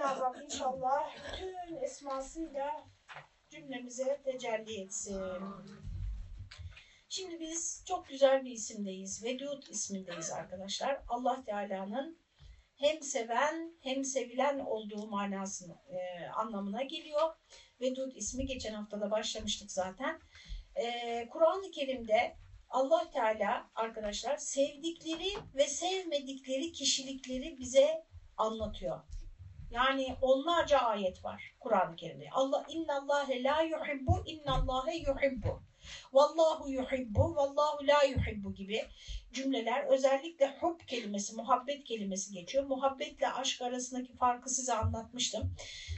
Hak inşallah bütün esmasıyla cümlemize tecelli etsin. Şimdi biz çok güzel bir isimdeyiz. Vedud ismindeyiz arkadaşlar. Allah Teala'nın hem seven hem sevilen olduğu manasını e, anlamına geliyor. Vedud ismi geçen haftada başlamıştık zaten. E, Kur'an-ı Kerim'de Allah Teala arkadaşlar sevdikleri ve sevmedikleri kişilikleri bize anlatıyor. Yani onlarca ayet var Kur'an-ı Kerim'de. Allah innallâhe la yuhibbu innallâhe yuhibbu. Vallahu yuhibbu vallahu la yuhibbu gibi cümleler özellikle hub kelimesi, muhabbet kelimesi geçiyor. Muhabbetle aşk arasındaki farkı size anlatmıştım.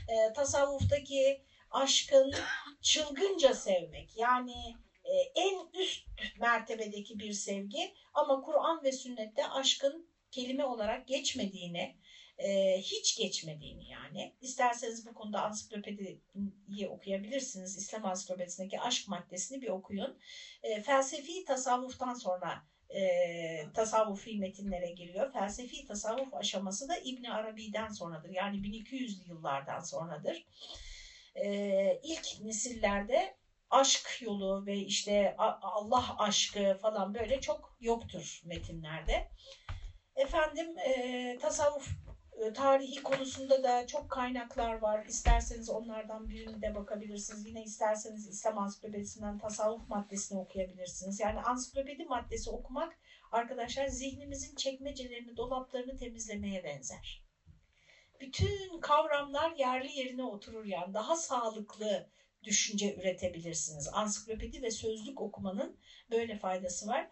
Ee, tasavvuftaki aşkın çılgınca sevmek yani e, en üst mertebedeki bir sevgi ama Kur'an ve sünnette aşkın kelime olarak geçmediğini, e, hiç geçmediğini yani. İsterseniz bu konuda ansiklopediyi okuyabilirsiniz. İslam ansiklopedisindeki aşk maddesini bir okuyun. E, felsefi tasavvuftan sonra e, tasavvufi metinlere giriyor. Felsefi tasavvuf aşaması da İbni Arabi'den sonradır. Yani 1200'lü yıllardan sonradır. E, ilk nesillerde aşk yolu ve işte Allah aşkı falan böyle çok yoktur metinlerde. Efendim e, tasavvuf tarihi konusunda da çok kaynaklar var. İsterseniz onlardan birine de bakabilirsiniz. Yine isterseniz İslam Ansiklopedisinden tasavvuf maddesini okuyabilirsiniz. Yani ansiklopedi maddesi okumak arkadaşlar zihnimizin çekmecelerini, dolaplarını temizlemeye benzer. Bütün kavramlar yerli yerine oturur yani. Daha sağlıklı düşünce üretebilirsiniz. Ansiklopedi ve sözlük okumanın böyle faydası var.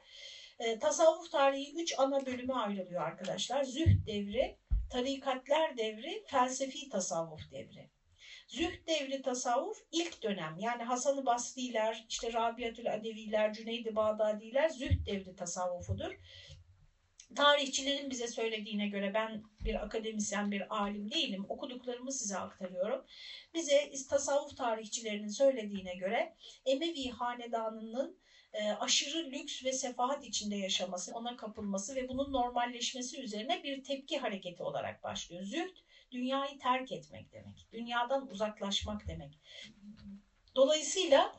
E, tasavvuf tarihi üç ana bölüme ayrılıyor arkadaşlar. Zühd devri, tarikatler devri, felsefi tasavvuf devri. Zühd devri tasavvuf ilk dönem yani Hasan-ı Basri'ler, işte Rabiatül Adeviler, Cüneyd-i Bağdadiler zühd devri tasavvufudur. Tarihçilerin bize söylediğine göre ben bir akademisyen, bir alim değilim. Okuduklarımı size aktarıyorum. Bize tasavvuf tarihçilerinin söylediğine göre Emevi hanedanının e, aşırı lüks ve sefahat içinde yaşaması, ona kapılması ve bunun normalleşmesi üzerine bir tepki hareketi olarak başlıyor. Zühd, dünyayı terk etmek demek. Dünyadan uzaklaşmak demek. Dolayısıyla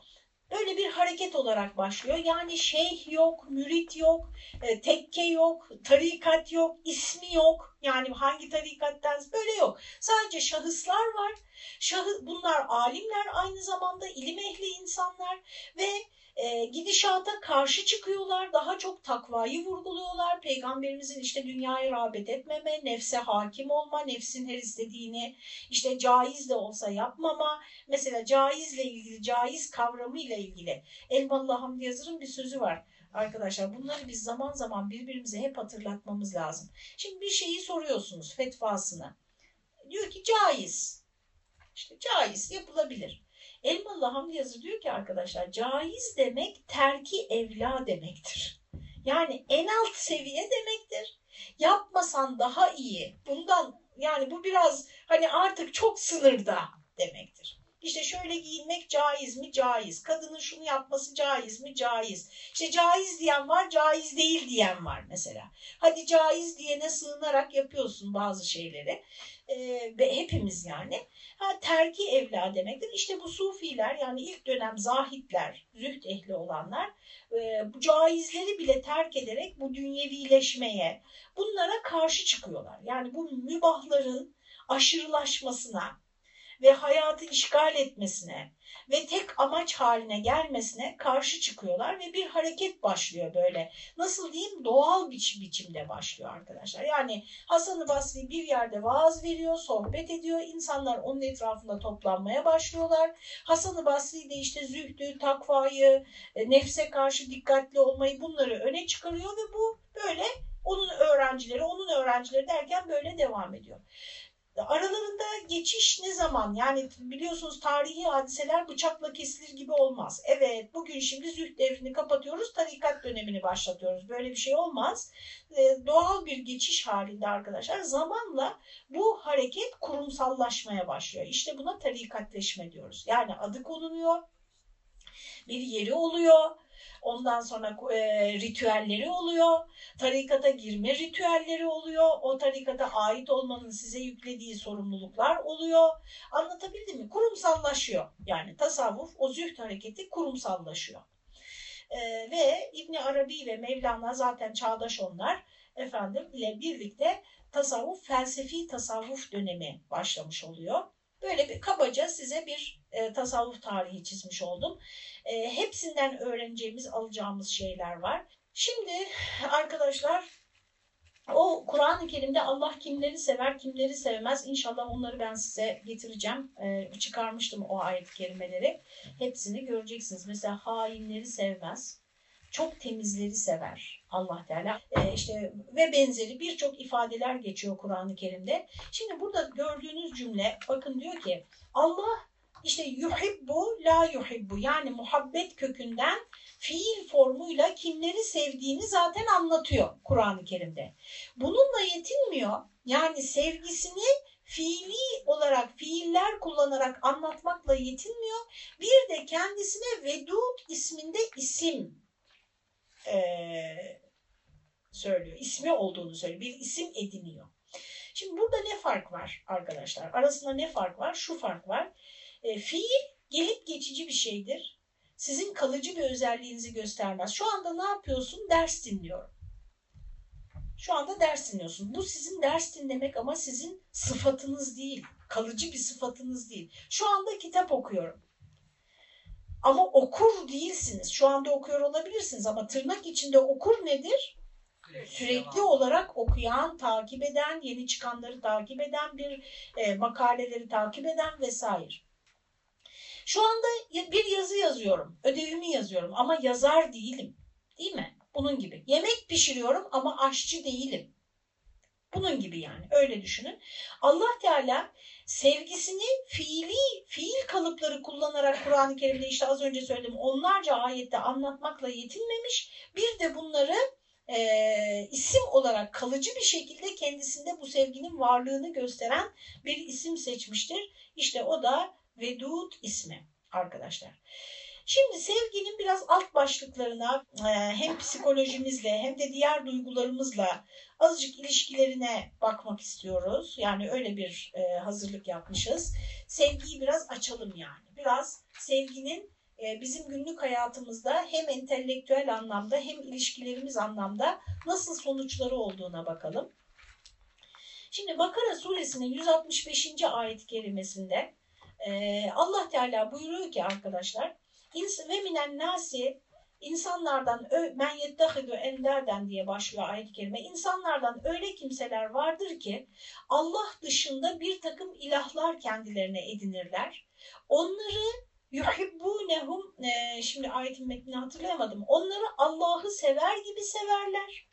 böyle bir hareket olarak başlıyor. Yani şeyh yok, mürit yok, e, tekke yok, tarikat yok, ismi yok. Yani hangi tarikattan böyle yok. Sadece şahıslar var. Şahı, bunlar alimler aynı zamanda ilim ehli insanlar ve e, gidişata karşı çıkıyorlar. Daha çok takvayı vurguluyorlar. Peygamberimizin işte dünyaya rağbet etmeme, nefse hakim olma, nefsin her istediğini işte caiz de olsa yapmama. Mesela caizle ilgili, caiz kavramı ile ilgili Elmalı Hamdi Yazır'ın bir sözü var arkadaşlar. Bunları biz zaman zaman birbirimize hep hatırlatmamız lazım. Şimdi bir şeyi soruyorsunuz fetvasını. Diyor ki caiz. İşte caiz yapılabilir. Elmalı Hamdi Yazır diyor ki arkadaşlar caiz demek terki evla demektir. Yani en alt seviye demektir. Yapmasan daha iyi. Bundan yani bu biraz hani artık çok sınırda demektir. İşte şöyle giyinmek caiz mi? Caiz. Kadının şunu yapması caiz mi? Caiz. İşte caiz diyen var, caiz değil diyen var mesela. Hadi caiz diyene sığınarak yapıyorsun bazı şeyleri. Ee, hepimiz yani. Ha, terki evla demektir. İşte bu sufiler yani ilk dönem zahitler, zühd ehli olanlar e, bu caizleri bile terk ederek bu dünyevileşmeye bunlara karşı çıkıyorlar. Yani bu mübahların aşırılaşmasına, ve hayatı işgal etmesine ve tek amaç haline gelmesine karşı çıkıyorlar ve bir hareket başlıyor böyle. Nasıl diyeyim doğal biç biçimde başlıyor arkadaşlar. Yani Hasan-ı Basri bir yerde vaaz veriyor, sohbet ediyor. İnsanlar onun etrafında toplanmaya başlıyorlar. Hasan-ı Basri de işte zühdü, takvayı, e, nefse karşı dikkatli olmayı bunları öne çıkarıyor ve bu böyle onun öğrencileri, onun öğrencileri derken böyle devam ediyor. Aralarında geçiş ne zaman? Yani biliyorsunuz tarihi hadiseler bıçakla kesilir gibi olmaz. Evet bugün şimdi züht devrini kapatıyoruz, tarikat dönemini başlatıyoruz. Böyle bir şey olmaz. Ee, doğal bir geçiş halinde arkadaşlar. Zamanla bu hareket kurumsallaşmaya başlıyor. İşte buna tarikatleşme diyoruz. Yani adı konunuyor Bir yeri oluyor. Ondan sonra e, ritüelleri oluyor. Tarikata girme ritüelleri oluyor. O tarikata ait olmanın size yüklediği sorumluluklar oluyor. Anlatabildim mi? Kurumsallaşıyor. Yani tasavvuf, o züht hareketi kurumsallaşıyor. E, ve İbni Arabi ve Mevlana zaten çağdaş onlar efendim ile birlikte tasavvuf, felsefi tasavvuf dönemi başlamış oluyor. Böyle bir kabaca size bir e, tasavvuf tarihi çizmiş oldum. E, hepsinden öğreneceğimiz, alacağımız şeyler var. Şimdi arkadaşlar o Kur'an-ı Kerim'de Allah kimleri sever, kimleri sevmez. İnşallah onları ben size getireceğim. E, çıkarmıştım o ayet kelimeleri. Hepsini göreceksiniz. Mesela hainleri sevmez. Çok temizleri sever Allah Teala. E, işte ve benzeri birçok ifadeler geçiyor Kur'an-ı Kerim'de. Şimdi burada gördüğünüz cümle bakın diyor ki Allah işte yuhibbu la yuhibbu yani muhabbet kökünden fiil formuyla kimleri sevdiğini zaten anlatıyor Kur'an-ı Kerim'de. Bununla yetinmiyor. Yani sevgisini fiili olarak fiiller kullanarak anlatmakla yetinmiyor. Bir de kendisine Vedud isminde isim e, söylüyor. İsmi olduğunu söylüyor. Bir isim ediniyor. Şimdi burada ne fark var arkadaşlar? Arasında ne fark var? Şu fark var. E, fiil gelip geçici bir şeydir. Sizin kalıcı bir özelliğinizi göstermez. Şu anda ne yapıyorsun? Ders dinliyorum. Şu anda ders dinliyorsun. Bu sizin ders dinlemek ama sizin sıfatınız değil. Kalıcı bir sıfatınız değil. Şu anda kitap okuyorum. Ama okur değilsiniz. Şu anda okuyor olabilirsiniz ama tırnak içinde okur nedir? Sürekli olarak okuyan, takip eden, yeni çıkanları takip eden bir e, makaleleri takip eden vesaire. Şu anda bir yazı yazıyorum, ödevimi yazıyorum ama yazar değilim. Değil mi? Bunun gibi. Yemek pişiriyorum ama aşçı değilim. Bunun gibi yani. Öyle düşünün. Allah Teala sevgisini fiili, fiil kalıpları kullanarak Kur'an-ı Kerim'de işte az önce söyledim onlarca ayette anlatmakla yetinmemiş. Bir de bunları e, isim olarak kalıcı bir şekilde kendisinde bu sevginin varlığını gösteren bir isim seçmiştir. İşte o da Vedud ismi arkadaşlar. Şimdi sevginin biraz alt başlıklarına e, hem psikolojimizle hem de diğer duygularımızla azıcık ilişkilerine bakmak istiyoruz. Yani öyle bir e, hazırlık yapmışız. Sevgiyi biraz açalım yani. Biraz sevginin e, bizim günlük hayatımızda hem entelektüel anlamda hem ilişkilerimiz anlamda nasıl sonuçları olduğuna bakalım. Şimdi Bakara suresinin 165. ayet kelimesinde Allah Teala buyuruyor ki arkadaşlar ve minen nasi insanlardan men yettehidu enderden diye başlıyor ayet-i kerime. İnsanlardan öyle kimseler vardır ki Allah dışında bir takım ilahlar kendilerine edinirler. Onları yuhibbunehum e, şimdi ayetin metnini hatırlayamadım. Onları Allah'ı sever gibi severler.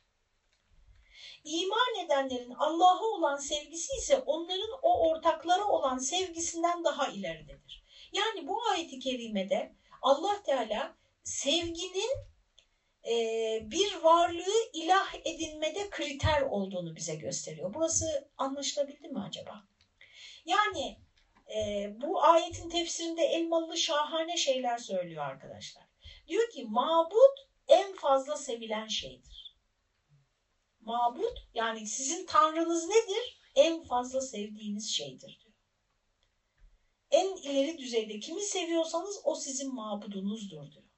İman edenlerin Allah'a olan sevgisi ise onların o ortaklara olan sevgisinden daha ileridedir. Yani bu ayeti kerimede Allah Teala sevginin e, bir varlığı ilah edinmede kriter olduğunu bize gösteriyor. Burası anlaşılabildi mi acaba? Yani e, bu ayetin tefsirinde Elmalı şahane şeyler söylüyor arkadaşlar. Diyor ki mabut en fazla sevilen şeydir. Mabut yani sizin tanrınız nedir? En fazla sevdiğiniz şeydir diyor. En ileri düzeyde kimi seviyorsanız o sizin mabudunuzdur diyor.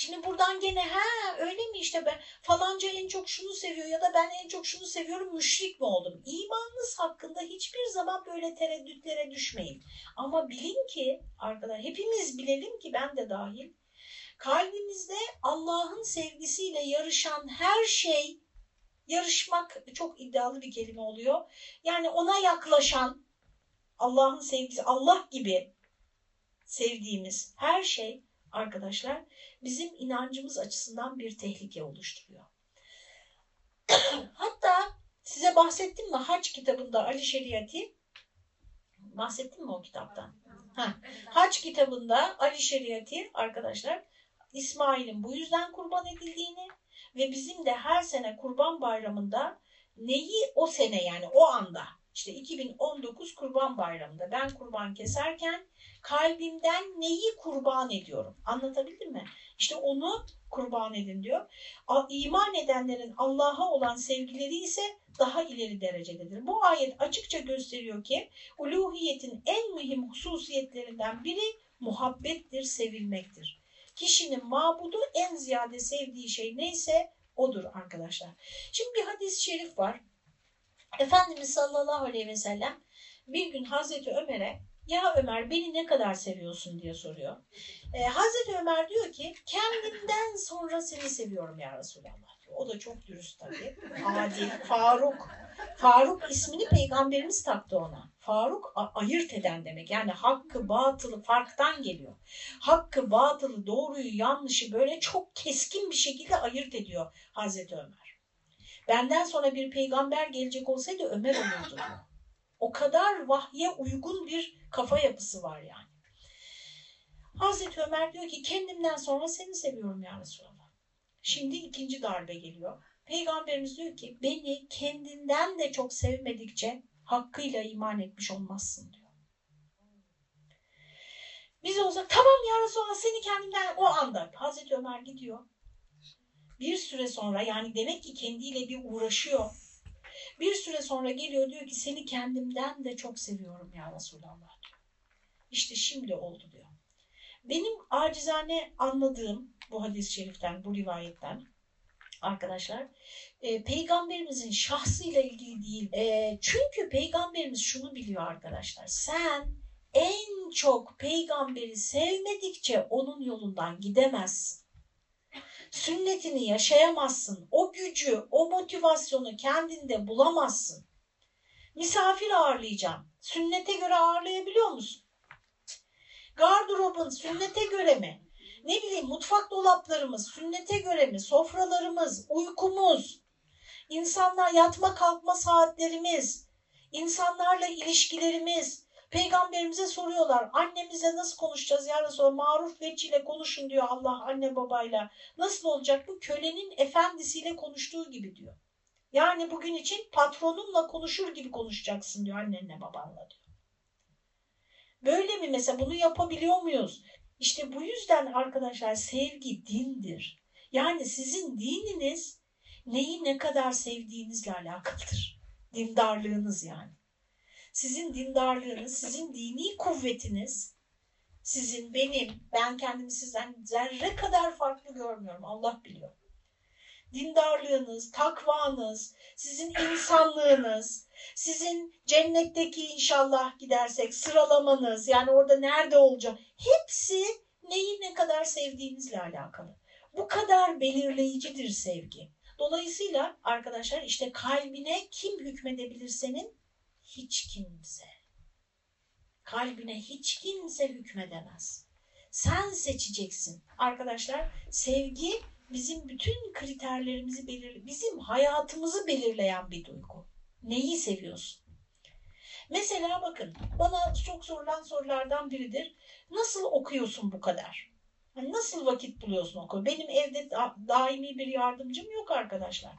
Şimdi buradan gene ha öyle mi işte ben falanca en çok şunu seviyor ya da ben en çok şunu seviyorum müşrik mi oldum? İmanınız hakkında hiçbir zaman böyle tereddütlere düşmeyin. Ama bilin ki arkadaşlar hepimiz bilelim ki ben de dahil kalbimizde Allah'ın sevgisiyle yarışan her şey yarışmak çok iddialı bir kelime oluyor. Yani ona yaklaşan Allah'ın sevgisi Allah gibi sevdiğimiz her şey arkadaşlar bizim inancımız açısından bir tehlike oluşturuyor. Hatta size bahsettim mi Hac kitabında Ali Şeriati bahsettim mi o kitaptan? Ha. Hac kitabında Ali Şeriati arkadaşlar İsmail'in bu yüzden kurban edildiğini ve bizim de her sene kurban bayramında neyi o sene yani o anda işte 2019 Kurban Bayramı'nda ben kurban keserken kalbimden neyi kurban ediyorum? Anlatabildim mi? İşte onu kurban edin diyor. İman edenlerin Allah'a olan sevgileri ise daha ileri derecededir. Bu ayet açıkça gösteriyor ki uluhiyetin en mühim hususiyetlerinden biri muhabbettir, sevilmektir. Kişinin mabudu en ziyade sevdiği şey neyse odur arkadaşlar. Şimdi bir hadis-i şerif var. Efendimiz sallallahu aleyhi ve sellem bir gün Hazreti Ömer'e ya Ömer beni ne kadar seviyorsun diye soruyor. Ee, Hazreti Ömer diyor ki kendimden sonra seni seviyorum ya Resulallah. O da çok dürüst tabii. Adil, Faruk. Faruk ismini peygamberimiz taktı ona. Faruk ayırt eden demek. Yani hakkı batılı farktan geliyor. Hakkı batılı doğruyu yanlışı böyle çok keskin bir şekilde ayırt ediyor Hazreti Ömer. Benden sonra bir peygamber gelecek olsaydı Ömer olurdu diyor. O kadar vahye uygun bir kafa yapısı var yani. Hazreti Ömer diyor ki kendimden sonra seni seviyorum ya Resulallah. Şimdi ikinci darbe geliyor. Peygamberimiz diyor ki beni kendinden de çok sevmedikçe hakkıyla iman etmiş olmazsın diyor. Biz olsa tamam ya Resulallah seni kendimden o anda Hazreti Ömer gidiyor. Bir süre sonra yani demek ki kendiyle bir uğraşıyor. Bir süre sonra geliyor diyor ki seni kendimden de çok seviyorum ya Resulallah diyor. İşte şimdi oldu diyor. Benim acizane anladığım bu hadis-i şeriften, bu rivayetten arkadaşlar e, peygamberimizin şahsıyla ilgili değil. E, çünkü peygamberimiz şunu biliyor arkadaşlar. Sen en çok peygamberi sevmedikçe onun yolundan gidemezsin. Sünnetini yaşayamazsın. O gücü, o motivasyonu kendinde bulamazsın. Misafir ağırlayacağım. Sünnete göre ağırlayabiliyor musun? Gardırobun sünnete göre mi? Ne bileyim mutfak dolaplarımız sünnete göre mi? Sofralarımız, uykumuz, insanlar yatma kalkma saatlerimiz, insanlarla ilişkilerimiz. Peygamberimize soruyorlar annemize nasıl konuşacağız ya Resulallah maruf veçiyle konuşun diyor Allah anne babayla. Nasıl olacak bu? Kölenin efendisiyle konuştuğu gibi diyor. Yani bugün için patronunla konuşur gibi konuşacaksın diyor annenle babanla diyor. Böyle mi mesela bunu yapabiliyor muyuz? İşte bu yüzden arkadaşlar sevgi dindir. Yani sizin dininiz neyi ne kadar sevdiğinizle alakalıdır. Dindarlığınız yani. Sizin dindarlığınız, sizin dini kuvvetiniz, sizin, benim, ben kendimi sizden zerre kadar farklı görmüyorum. Allah biliyor. Dindarlığınız, takvanız, sizin insanlığınız, sizin cennetteki inşallah gidersek sıralamanız, yani orada nerede olacak, hepsi neyi ne kadar sevdiğinizle alakalı. Bu kadar belirleyicidir sevgi. Dolayısıyla arkadaşlar işte kalbine kim hükmedebilir senin? Hiç kimse. Kalbine hiç kimse hükmedemez. Sen seçeceksin. Arkadaşlar sevgi bizim bütün kriterlerimizi belir, bizim hayatımızı belirleyen bir duygu. Neyi seviyorsun? Mesela bakın bana çok sorulan sorulardan biridir. Nasıl okuyorsun bu kadar? Yani nasıl vakit buluyorsun oku? Benim evde da, daimi bir yardımcım yok arkadaşlar.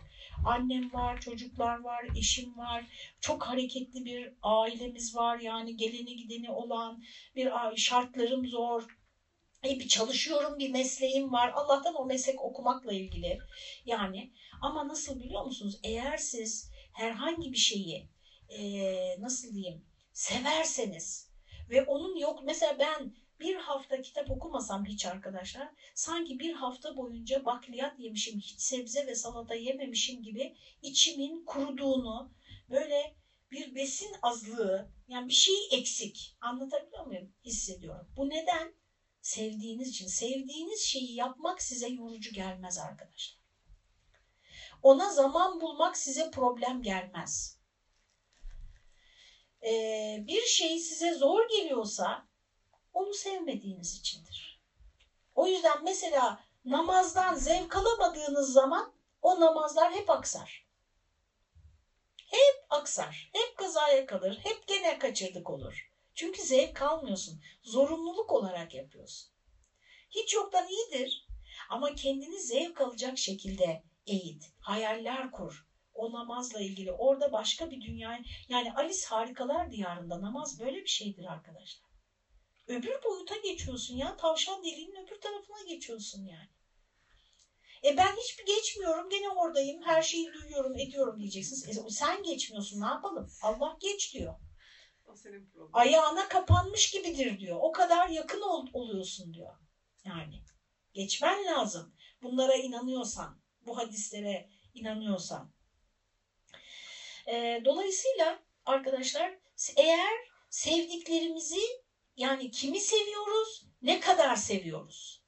Annem var, çocuklar var, eşim var. Çok hareketli bir ailemiz var. Yani geleni gideni olan bir şartlarım zor. E bir çalışıyorum, bir mesleğim var. Allah'tan o meslek okumakla ilgili. Yani ama nasıl biliyor musunuz? Eğer siz herhangi bir şeyi e, nasıl diyeyim severseniz ve onun yok mesela ben bir hafta kitap okumasam hiç arkadaşlar sanki bir hafta boyunca bakliyat yemişim hiç sebze ve salata yememişim gibi içimin kuruduğunu böyle bir besin azlığı yani bir şey eksik anlatabiliyor muyum hissediyorum. Bu neden? Sevdiğiniz için. Sevdiğiniz şeyi yapmak size yorucu gelmez arkadaşlar. Ona zaman bulmak size problem gelmez. Ee, bir şey size zor geliyorsa onu sevmediğiniz içindir. O yüzden mesela namazdan zevk alamadığınız zaman o namazlar hep aksar. Hep aksar, hep kazaya kalır, hep gene kaçırdık olur. Çünkü zevk almıyorsun, zorunluluk olarak yapıyorsun. Hiç yoktan iyidir ama kendini zevk alacak şekilde eğit, hayaller kur. O namazla ilgili. Orada başka bir dünya. Yani Alice Harikalar Diyarında namaz böyle bir şeydir arkadaşlar. Öbür boyuta geçiyorsun ya. Tavşan deliğinin öbür tarafına geçiyorsun yani. E ben hiçbir geçmiyorum gene oradayım her şeyi duyuyorum ediyorum diyeceksiniz. E sen geçmiyorsun ne yapalım? Allah geç diyor. Ayağına kapanmış gibidir diyor. O kadar yakın ol, oluyorsun diyor. Yani geçmen lazım. Bunlara inanıyorsan, bu hadislere inanıyorsan. E, dolayısıyla arkadaşlar eğer sevdiklerimizi yani kimi seviyoruz, ne kadar seviyoruz?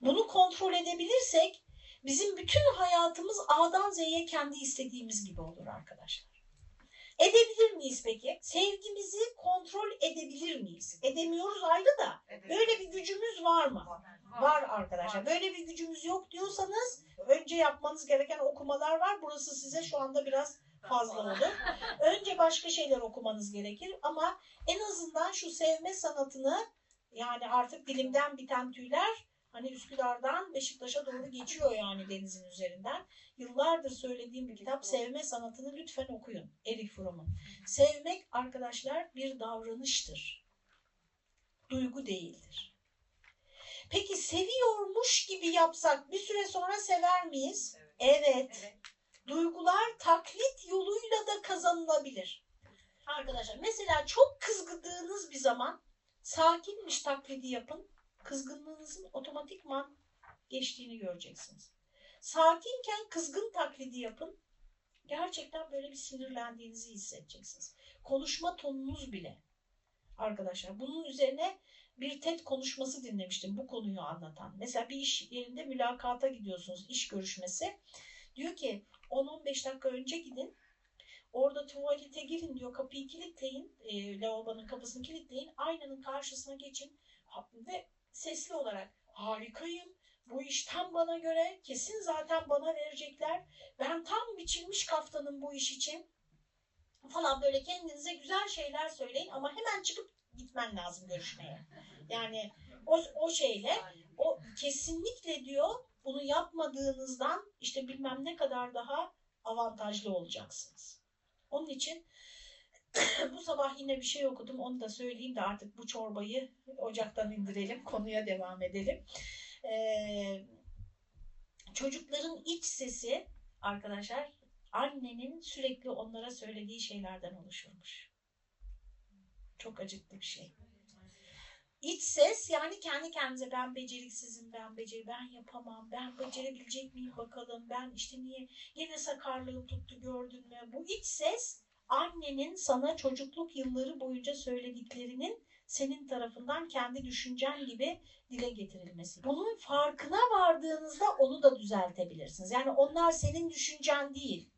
Bunu kontrol edebilirsek bizim bütün hayatımız A'dan Z'ye kendi istediğimiz gibi olur arkadaşlar. Edebilir miyiz peki? Sevgimizi kontrol edebilir miyiz? Edemiyoruz ayrı da. Böyle bir gücümüz var mı? Var arkadaşlar. Böyle bir gücümüz yok diyorsanız önce yapmanız gereken okumalar var. Burası size şu anda biraz fazla olur. Önce başka şeyler okumanız gerekir ama en azından şu sevme sanatını yani artık dilimden biten tüyler hani Üsküdar'dan Beşiktaş'a doğru geçiyor yani denizin üzerinden. Yıllardır söylediğim bir kitap Sevme Sanatını lütfen okuyun. Erich Fromm'un. Sevmek arkadaşlar bir davranıştır. Duygu değildir. Peki seviyormuş gibi yapsak bir süre sonra sever miyiz? Evet. evet. evet. Duygular taklit yoluyla da kazanılabilir. Arkadaşlar mesela çok kızgıdığınız bir zaman sakinmiş taklidi yapın. Kızgınlığınızın otomatikman geçtiğini göreceksiniz. Sakinken kızgın taklidi yapın. Gerçekten böyle bir sinirlendiğinizi hissedeceksiniz. Konuşma tonunuz bile. Arkadaşlar bunun üzerine bir TED konuşması dinlemiştim bu konuyu anlatan. Mesela bir iş yerinde mülakata gidiyorsunuz, iş görüşmesi. Diyor ki 10-15 dakika önce gidin. Orada tuvalete girin diyor. Kapıyı kilitleyin. E, lavabonun kapısını kilitleyin. Aynanın karşısına geçin. Ve sesli olarak harikayım. Bu iş tam bana göre. Kesin zaten bana verecekler. Ben tam biçilmiş kaftanım bu iş için. Falan böyle kendinize güzel şeyler söyleyin ama hemen çıkıp gitmen lazım görüşmeye. Yani o, o şeyle o kesinlikle diyor bunu yapmadığınızdan işte bilmem ne kadar daha avantajlı olacaksınız. Onun için bu sabah yine bir şey okudum onu da söyleyeyim de artık bu çorbayı ocaktan indirelim konuya devam edelim. Ee, çocukların iç sesi arkadaşlar annenin sürekli onlara söylediği şeylerden oluşurmuş. Çok acıklı bir şey. İç ses yani kendi kendinize ben beceriksizim, ben beceri, ben yapamam, ben becerebilecek miyim bakalım, ben işte niye yine sakarlığım tuttu gördün mü? Bu iç ses annenin sana çocukluk yılları boyunca söylediklerinin senin tarafından kendi düşüncen gibi dile getirilmesi. Bunun farkına vardığınızda onu da düzeltebilirsiniz. Yani onlar senin düşüncen değil.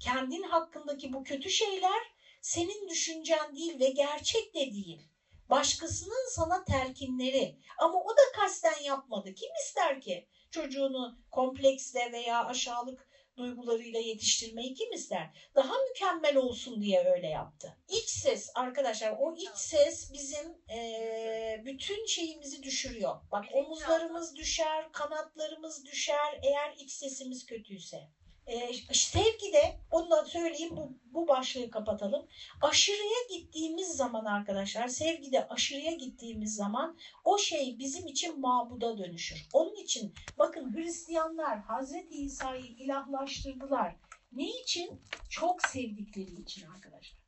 Kendin hakkındaki bu kötü şeyler senin düşüncen değil ve gerçek de değil. Başkasının sana telkinleri ama o da kasten yapmadı. Kim ister ki çocuğunu kompleksle veya aşağılık duygularıyla yetiştirmeyi kim ister? Daha mükemmel olsun diye öyle yaptı. İç ses arkadaşlar o iç ses bizim e, bütün şeyimizi düşürüyor. Bak omuzlarımız düşer, kanatlarımız düşer eğer iç sesimiz kötüyse. E, sevgi de onu söyleyeyim bu, bu başlığı kapatalım. Aşırıya gittiğimiz zaman arkadaşlar sevgide aşırıya gittiğimiz zaman o şey bizim için mabuda dönüşür. Onun için bakın Hristiyanlar Hazreti İsa'yı ilahlaştırdılar. Ne için? Çok sevdikleri için arkadaşlar.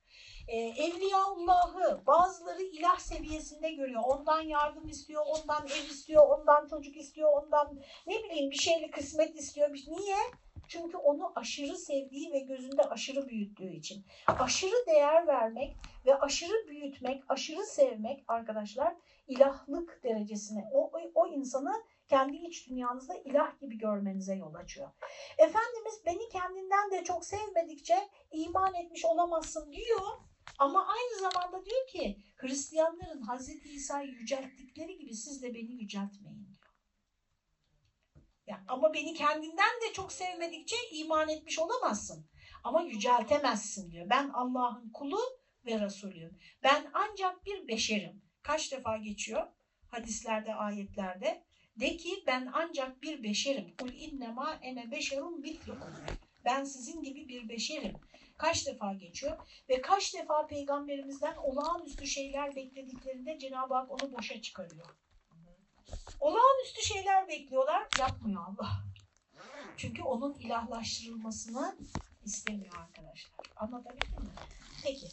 Ee, Evliyaullah'ı bazıları ilah seviyesinde görüyor. Ondan yardım istiyor, ondan ev istiyor, ondan çocuk istiyor, ondan ne bileyim bir şeyli kısmet istiyor. Niye? Çünkü onu aşırı sevdiği ve gözünde aşırı büyüttüğü için. Aşırı değer vermek ve aşırı büyütmek, aşırı sevmek arkadaşlar ilahlık derecesine o, o insanı kendi iç dünyanızda ilah gibi görmenize yol açıyor. Efendimiz beni kendinden de çok sevmedikçe iman etmiş olamazsın diyor. Ama aynı zamanda diyor ki Hristiyanların Hazreti İsa'yı yücelttikleri gibi siz de beni yüceltmeyin. Ama beni kendinden de çok sevmedikçe iman etmiş olamazsın. Ama yüceltemezsin diyor. Ben Allah'ın kulu ve Resulüyüm. Ben ancak bir beşerim. Kaç defa geçiyor hadislerde, ayetlerde? De ki ben ancak bir beşerim. Kul innema ene beşerum mitlukum. Ben sizin gibi bir beşerim. Kaç defa geçiyor ve kaç defa peygamberimizden olağanüstü şeyler beklediklerinde Cenab-ı Hak onu boşa çıkarıyor. Olağanüstü şeyler bekliyorlar, yapmıyor Allah. Çünkü onun ilahlaştırılmasını istemiyor arkadaşlar. Anlatabildim mi? Peki.